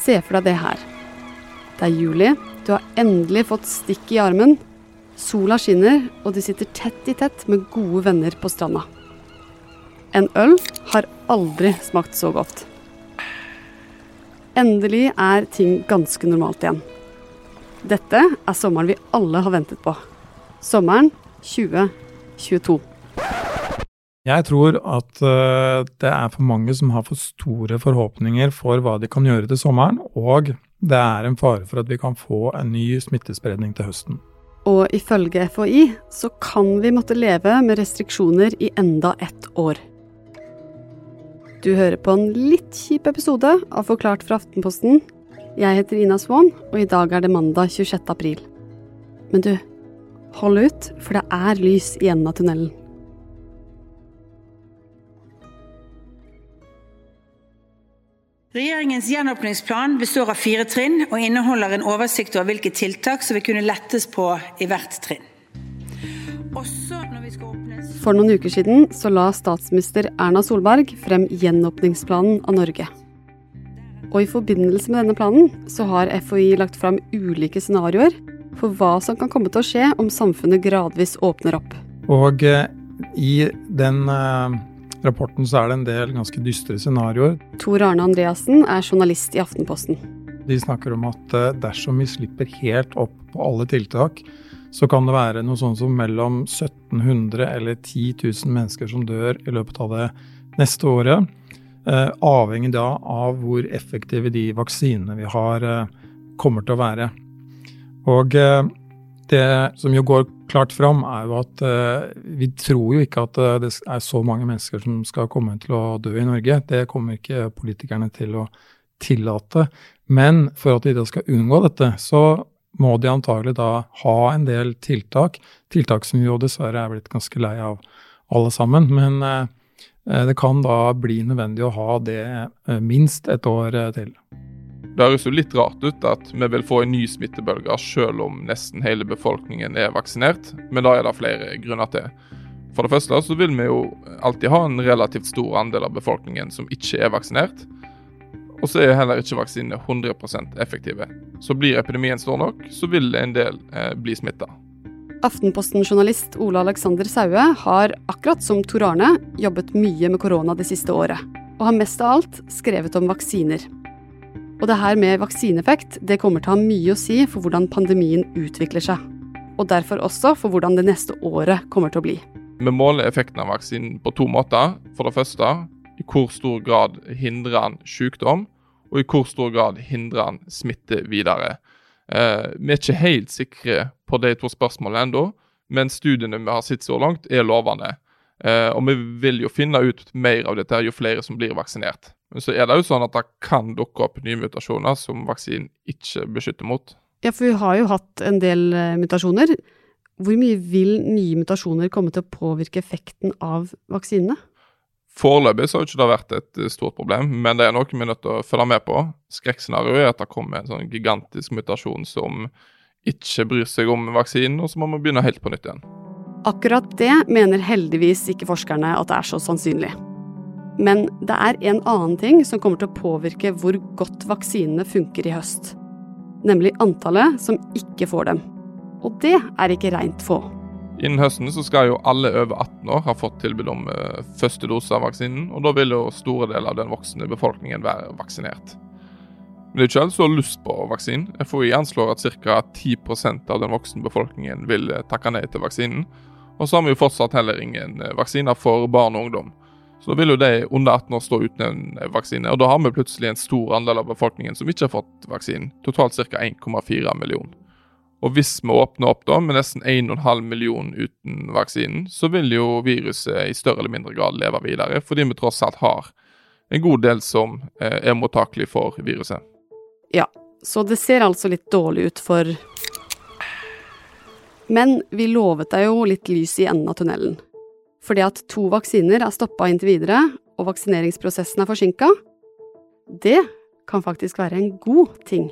Se for deg det her. Det er juli, du har endelig fått stikk i armen. Sola skinner, og du sitter tett i tett med gode venner på stranda. En øl har aldri smakt så godt. Endelig er ting ganske normalt igjen. Dette er sommeren vi alle har ventet på. Sommeren 2022. Jeg tror at uh, det er for mange som har for store forhåpninger for hva de kan gjøre til sommeren, og det er en fare for at vi kan få en ny smittespredning til høsten. Og ifølge FHI så kan vi måtte leve med restriksjoner i enda ett år. Du hører på en litt kjip episode av Forklart fra Aftenposten. Jeg heter Ina Swann, og i dag er det mandag 26. april. Men du, hold ut, for det er lys i enden av tunnelen. Regjeringens gjenåpningsplan består av fire trinn og inneholder en oversikt over hvilke tiltak som vil kunne lettes på i hvert trinn. For noen uker siden så la statsminister Erna Solberg frem gjenåpningsplanen av Norge. Og i forbindelse med denne planen så har FHI lagt frem ulike scenarioer for hva som kan komme til å skje om samfunnet gradvis åpner opp. Og eh, i den eh rapporten så er det en del ganske dystre scenarioer. Tor Arne Andreassen er journalist i Aftenposten. De snakker om at eh, dersom vi slipper helt opp på alle tiltak, så kan det være noe sånn som mellom 1700 eller 10 000 mennesker som dør i løpet av det neste året. Eh, avhengig da av hvor effektive de vaksinene vi har, eh, kommer til å være. Og det som jo går klart fram, er jo at uh, vi tror jo ikke at uh, det er så mange mennesker som skal komme til å dø i Norge. Det kommer ikke politikerne til å tillate. Men for at de da skal unngå dette, så må de antagelig da ha en del tiltak. Tiltak som vi jo dessverre er blitt ganske lei av alle sammen. Men uh, det kan da bli nødvendig å ha det minst et år til. Det høres jo litt rart ut at vi vil få en ny smittebølge selv om nesten hele befolkningen er vaksinert, men da er det flere grunner til. For det første så vil vi jo alltid ha en relativt stor andel av befolkningen som ikke er vaksinert. Og så er heller ikke vaksinene 100% effektive. Så blir epidemien stor nok, så vil en del eh, bli smitta. Aftenposten-journalist Ole Alexander Saue har, akkurat som Tor Arne, jobbet mye med korona det siste året. Og har mest av alt skrevet om vaksiner. Og det her med vaksineeffekt det kommer til å ha mye å si for hvordan pandemien utvikler seg. Og derfor også for hvordan det neste året kommer til å bli. Vi måler effekten av vaksinen på to måter. For det første i hvor stor grad hindrer den sykdom, og i hvor stor grad hindrer den smitte videre. Eh, vi er ikke helt sikre på de to spørsmålene ennå, men studiene vi har sett så langt, er lovende. Eh, og vi vil jo finne ut mer av dette jo flere som blir vaksinert. Men så er det jo sånn at det kan dukke opp nye mutasjoner som vaksinen ikke beskytter mot. Ja, for vi har jo hatt en del eh, mutasjoner. Hvor mye vil nye mutasjoner komme til å påvirke effekten av vaksinene? Foreløpig så har ikke det vært et eh, stort problem, men det er noe vi er nødt til å følge med på. Skrekkscenarioet er at det kommer en sånn gigantisk mutasjon som ikke bryr seg om vaksinen, og så må vi begynne helt på nytt igjen. Akkurat det mener heldigvis ikke forskerne at det er så sannsynlig. Men det er en annen ting som kommer til å påvirke hvor godt vaksinene funker i høst. Nemlig antallet som ikke får dem. Og det er ikke reint få. Innen høsten så skal jo alle over 18 år ha fått tilbud om uh, første dose av vaksinen, og da vil jo store deler av den voksne befolkningen være vaksinert. Men det er ikke alle som har lyst på vaksinen. FHI anslår at ca. 10% av den voksne befolkningen vil eh, takke nei til vaksinen, og så har vi jo fortsatt heller ingen eh, vaksiner for barn og ungdom. Så da vil jo de under 18 år stå uten en vaksine. Og da har vi plutselig en stor andel av befolkningen som ikke har fått vaksinen. Totalt ca. 1,4 millioner. Og hvis vi åpner opp da med nesten 1,5 million uten vaksinen, så vil jo viruset i større eller mindre grad leve videre, fordi vi tross alt har en god del som eh, er mottakelig for viruset. Ja, så det ser altså litt dårlig ut for men vi lovet deg jo litt lys i enden av tunnelen. Fordi at to vaksiner er stoppa inntil videre, og vaksineringsprosessen er forsinka, det kan faktisk være en god ting.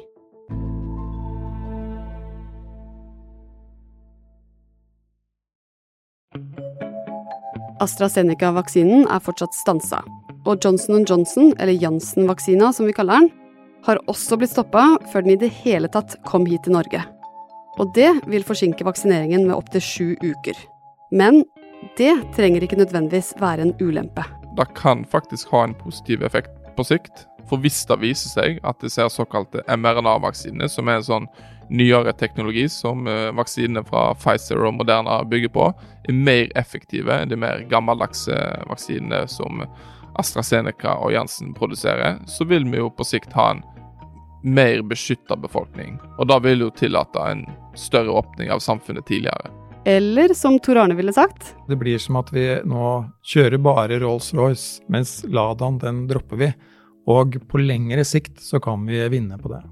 AstraZeneca-vaksinen er fortsatt stansa, og Johnson Johnson, eller Janssen-vaksina som vi kaller den, har også blitt stoppa før den i det hele tatt kom hit til Norge. Og det vil forsinke vaksineringen med opptil sju uker. Men det trenger ikke nødvendigvis være en ulempe. Det kan faktisk ha en positiv effekt på sikt. For hvis det viser seg at det ser såkalte mRNA-vaksiner, som er en sånn nyere teknologi som eh, vaksinene fra Pfizer og Moderna bygger på, er mer effektive enn de mer gammeldagse vaksinene som AstraZeneca og Janssen produserer, så vil vi jo på sikt ha en mer beskytta befolkning. Og da vil jo tillate en større åpning av samfunnet tidligere. Eller som Tor Arne ville sagt Det blir som at vi nå kjører bare Rolls-Royce, mens Ladaen den dropper vi. Og på lengre sikt så kan vi vinne på det.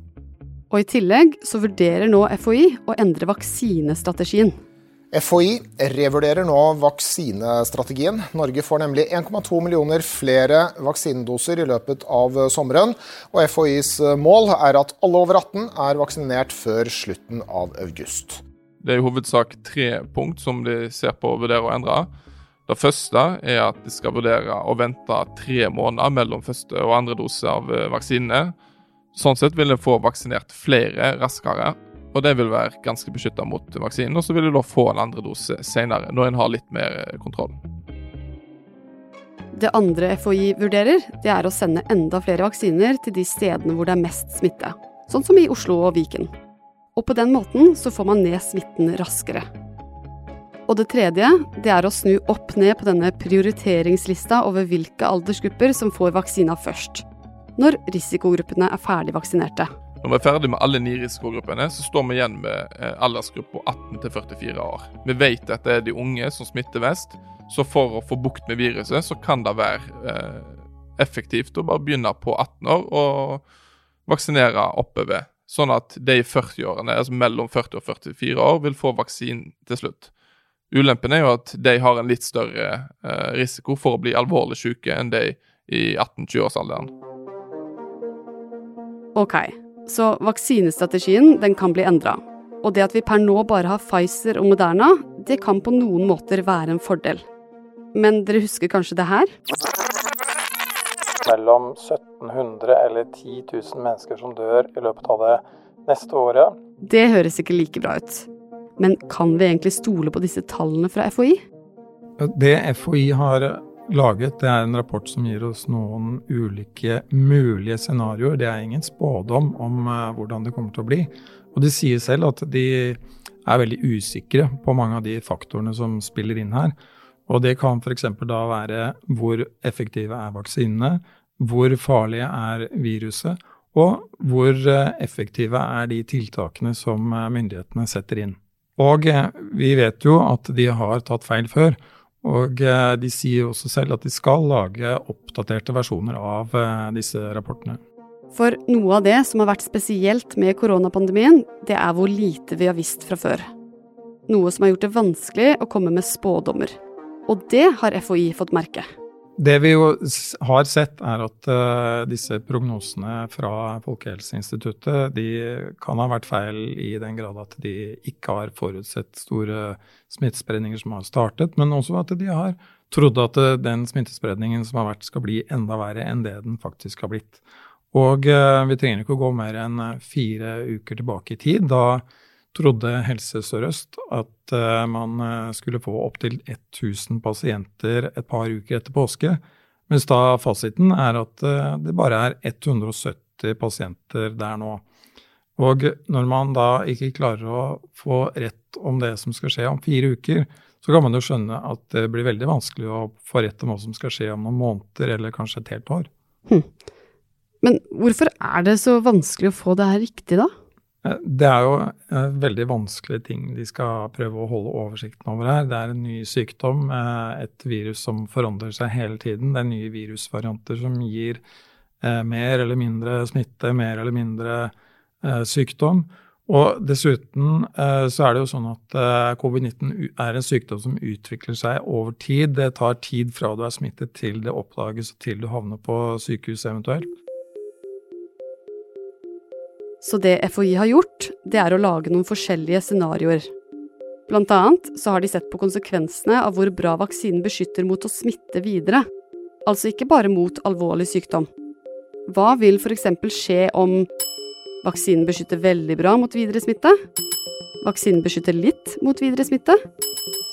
Og i tillegg så vurderer nå FHI å endre vaksinestrategien. FHI revurderer nå vaksinestrategien. Norge får nemlig 1,2 millioner flere vaksinedoser i løpet av sommeren. Og FHIs mål er at alle over 18 er vaksinert før slutten av august. Det er i hovedsak tre punkt som de ser på å vurdere å endre. Det første er at de skal vurdere å vente tre måneder mellom første og andre dose av vaksinene. Sånn sett vil en få vaksinert flere raskere, og det vil være ganske beskytta mot vaksinen. Og så vil du da få en andre dose senere, når en har litt mer kontroll. Det andre FHI vurderer, det er å sende enda flere vaksiner til de stedene hvor det er mest smitte. Sånn som i Oslo og Viken. Og på den måten så får man ned smitten raskere. Og det tredje, det er å snu opp ned på denne prioriteringslista over hvilke aldersgrupper som får vaksina først. Når risikogruppene er ferdig vaksinerte. Når vi er ferdig med alle ni risikogruppene, så står vi igjen med aldersgruppa 18 til 44 år. Vi vet at det er de unge som smitter mest, så for å få bukt med viruset, så kan det være eh, effektivt å bare begynne på 18 år og vaksinere oppover. Sånn at de i 40-årene, altså mellom 40 og 44 år, vil få vaksinen til slutt. Ulempen er jo at de har en litt større eh, risiko for å bli alvorlig syke enn de i 18-20-årsalderen. Ok, så vaksinestrategien den kan bli endra. Og det at vi per nå bare har Pfizer og Moderna, det kan på noen måter være en fordel. Men dere husker kanskje det her? Mellom 1700 eller 10 000 mennesker som dør i løpet av det neste året. Det høres ikke like bra ut. Men kan vi egentlig stole på disse tallene fra FHI? Det FHI har laget, det er en rapport som gir oss noen ulike mulige scenarioer. Det er ingen spådom om uh, hvordan det kommer til å bli. Og de sier selv at de er veldig usikre på mange av de faktorene som spiller inn her. Og det kan f.eks. da være hvor effektive er vaksinene, hvor farlige er viruset, og hvor uh, effektive er de tiltakene som uh, myndighetene setter inn. Og vi vet jo at de har tatt feil før. Og de sier også selv at de skal lage oppdaterte versjoner av disse rapportene. For noe av det som har vært spesielt med koronapandemien, det er hvor lite vi har visst fra før. Noe som har gjort det vanskelig å komme med spådommer. Og det har FHI fått merke. Det vi jo har sett, er at uh, disse prognosene fra Folkehelseinstituttet de kan ha vært feil i den grad at de ikke har forutsett store smittespredninger som har startet, men også at de har trodd at uh, den smittespredningen som har vært, skal bli enda verre enn det den faktisk har blitt. Og uh, vi trenger ikke å gå mer enn fire uker tilbake i tid. da trodde Helse Sør-Øst at uh, man uh, skulle få opptil 1000 pasienter et par uker etter påske, mens da fasiten er at uh, det bare er 170 pasienter der nå. Og når man da ikke klarer å få rett om det som skal skje om fire uker, så kan man jo skjønne at det blir veldig vanskelig å få rett om hva som skal skje om noen måneder eller kanskje et helt år. Hm. Men hvorfor er det så vanskelig å få det her riktig, da? Det er jo veldig vanskelige ting de skal prøve å holde oversikten over her. Det er en ny sykdom, et virus som forandrer seg hele tiden. Det er nye virusvarianter som gir mer eller mindre smitte, mer eller mindre sykdom. Og dessuten så er det jo sånn at covid-19 er en sykdom som utvikler seg over tid. Det tar tid fra du er smittet til det oppdages til du havner på sykehus eventuelt. Så det FHI har gjort, det er å lage noen forskjellige scenarioer. Blant annet så har de sett på konsekvensene av hvor bra vaksinen beskytter mot å smitte videre. Altså ikke bare mot alvorlig sykdom. Hva vil f.eks. skje om vaksinen beskytter veldig bra mot videre smitte? Vaksinen beskytter litt mot videre smitte?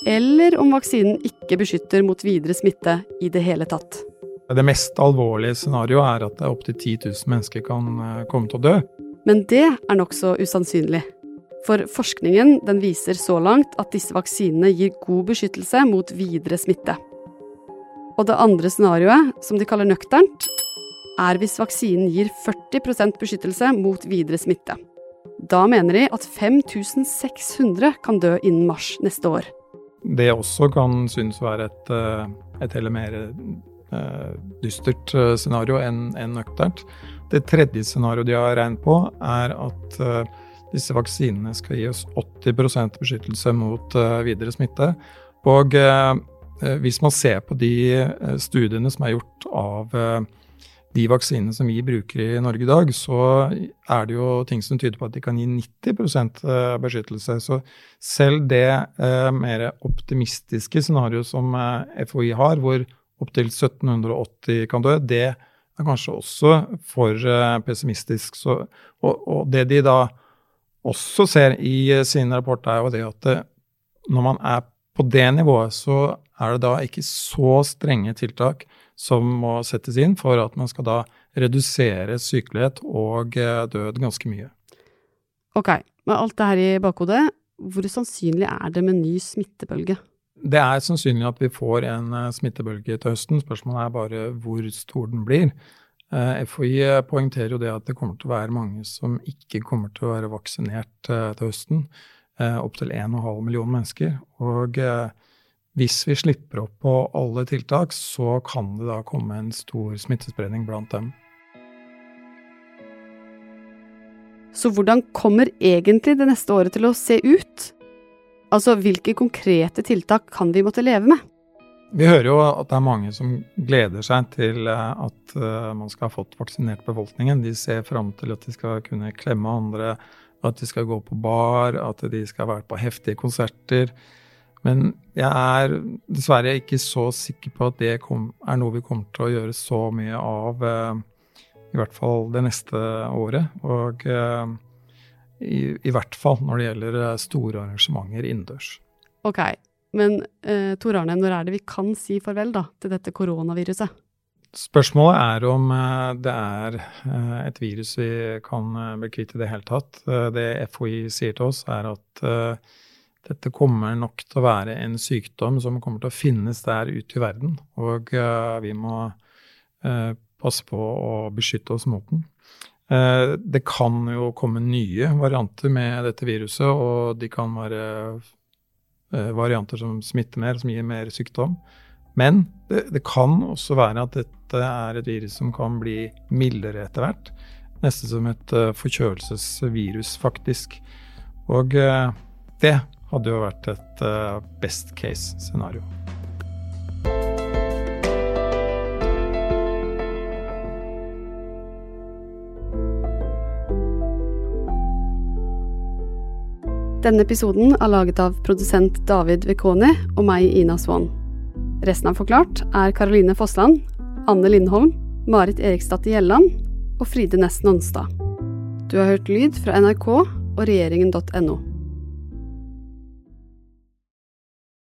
Eller om vaksinen ikke beskytter mot videre smitte i det hele tatt? Det mest alvorlige scenarioet er at opptil 10 000 mennesker kan eh, komme til å dø. Men det er nokså usannsynlig. For forskningen den viser så langt at disse vaksinene gir god beskyttelse mot videre smitte. Og det andre scenarioet, som de kaller nøkternt, er hvis vaksinen gir 40% beskyttelse mot videre smitte. Da mener de at 5600 kan dø innen mars neste år. Det også kan synes å være et, eh, et heller mer eh, dystert eh, scenario enn nøkternt. Det tredje scenarioet de har regnet på, er at disse vaksinene skal gi oss 80% beskyttelse mot videre smitte. Og hvis man ser på de studiene som er gjort av de vaksinene som vi bruker i Norge i dag, så er det jo ting som tyder på at de kan gi 90 eh, beskyttelse. Så selv det eh, mer optimistiske scenarioet som eh, FHI har, hvor opptil 1780 kan dø, det er kanskje også for eh, pessimistisk. Så, og, og, det de da også ser i eh, sine rapporter, er jo det at det, eh, når man er på det nivået, så er det da ikke så strenge tiltak som må settes inn for at man skal da redusere sykelighet og død ganske mye. Ok, med alt det her i bakhodet, hvor sannsynlig er det med ny smittebølge? Det er sannsynlig at vi får en eh, smittebølge til høsten. Spørsmålet er bare hvor stor den blir. Eh, FHI poengterer jo det at det kommer til å være mange som ikke kommer til å være vaksinert til høsten. Opptil 1,5 millioner mennesker. Og hvis vi slipper opp på alle tiltak, så kan det da komme en stor smittespredning blant dem. Så hvordan kommer egentlig det neste året til å se ut? Altså, hvilke konkrete tiltak kan vi måtte leve med? Vi hører jo at det er mange som gleder seg til eh, at eh, man skal ha fått vaksinert befolkningen. De ser fram til at de skal kunne klemme andre, at de skal gå på bar, at de skal være på heftige konserter. Men jeg er dessverre ikke så sikker på at det er noe vi kommer til å gjøre så mye av, eh, i hvert fall det neste året. Og i, i, hvert fall når det gjelder eh, store arrangementer innendørs. Ok, men eh, Tor Arne, når er det vi kan si farvel da, til dette koronaviruset? Spørsmålet er om det er et virus vi kan bli kvitt i det hele tatt. Det FHI sier til oss, er at dette kommer nok til å være en sykdom som kommer til å finnes der ute i verden. Og vi må passe på å beskytte oss mot den. Uh, det kan jo komme nye varianter med dette viruset, og de kan være varianter som smitter mer, som gir mer sykdom. Men det, det, kan også være at dette er et virus som kan bli mildere etter hvert. Nesten som et forkjølelsesvirus, faktisk. Og det hadde jo vært et best case-scenario. Denne episoden er laget av produsent David Vekoni og meg, Ina Swan. Resten av Forklart er Caroline Fossland, Anne Lindholm, Marit Eriksdatter Gjelland og Fride Nesten Onsdag. Du har hørt lyd fra NRK og regjeringen.no.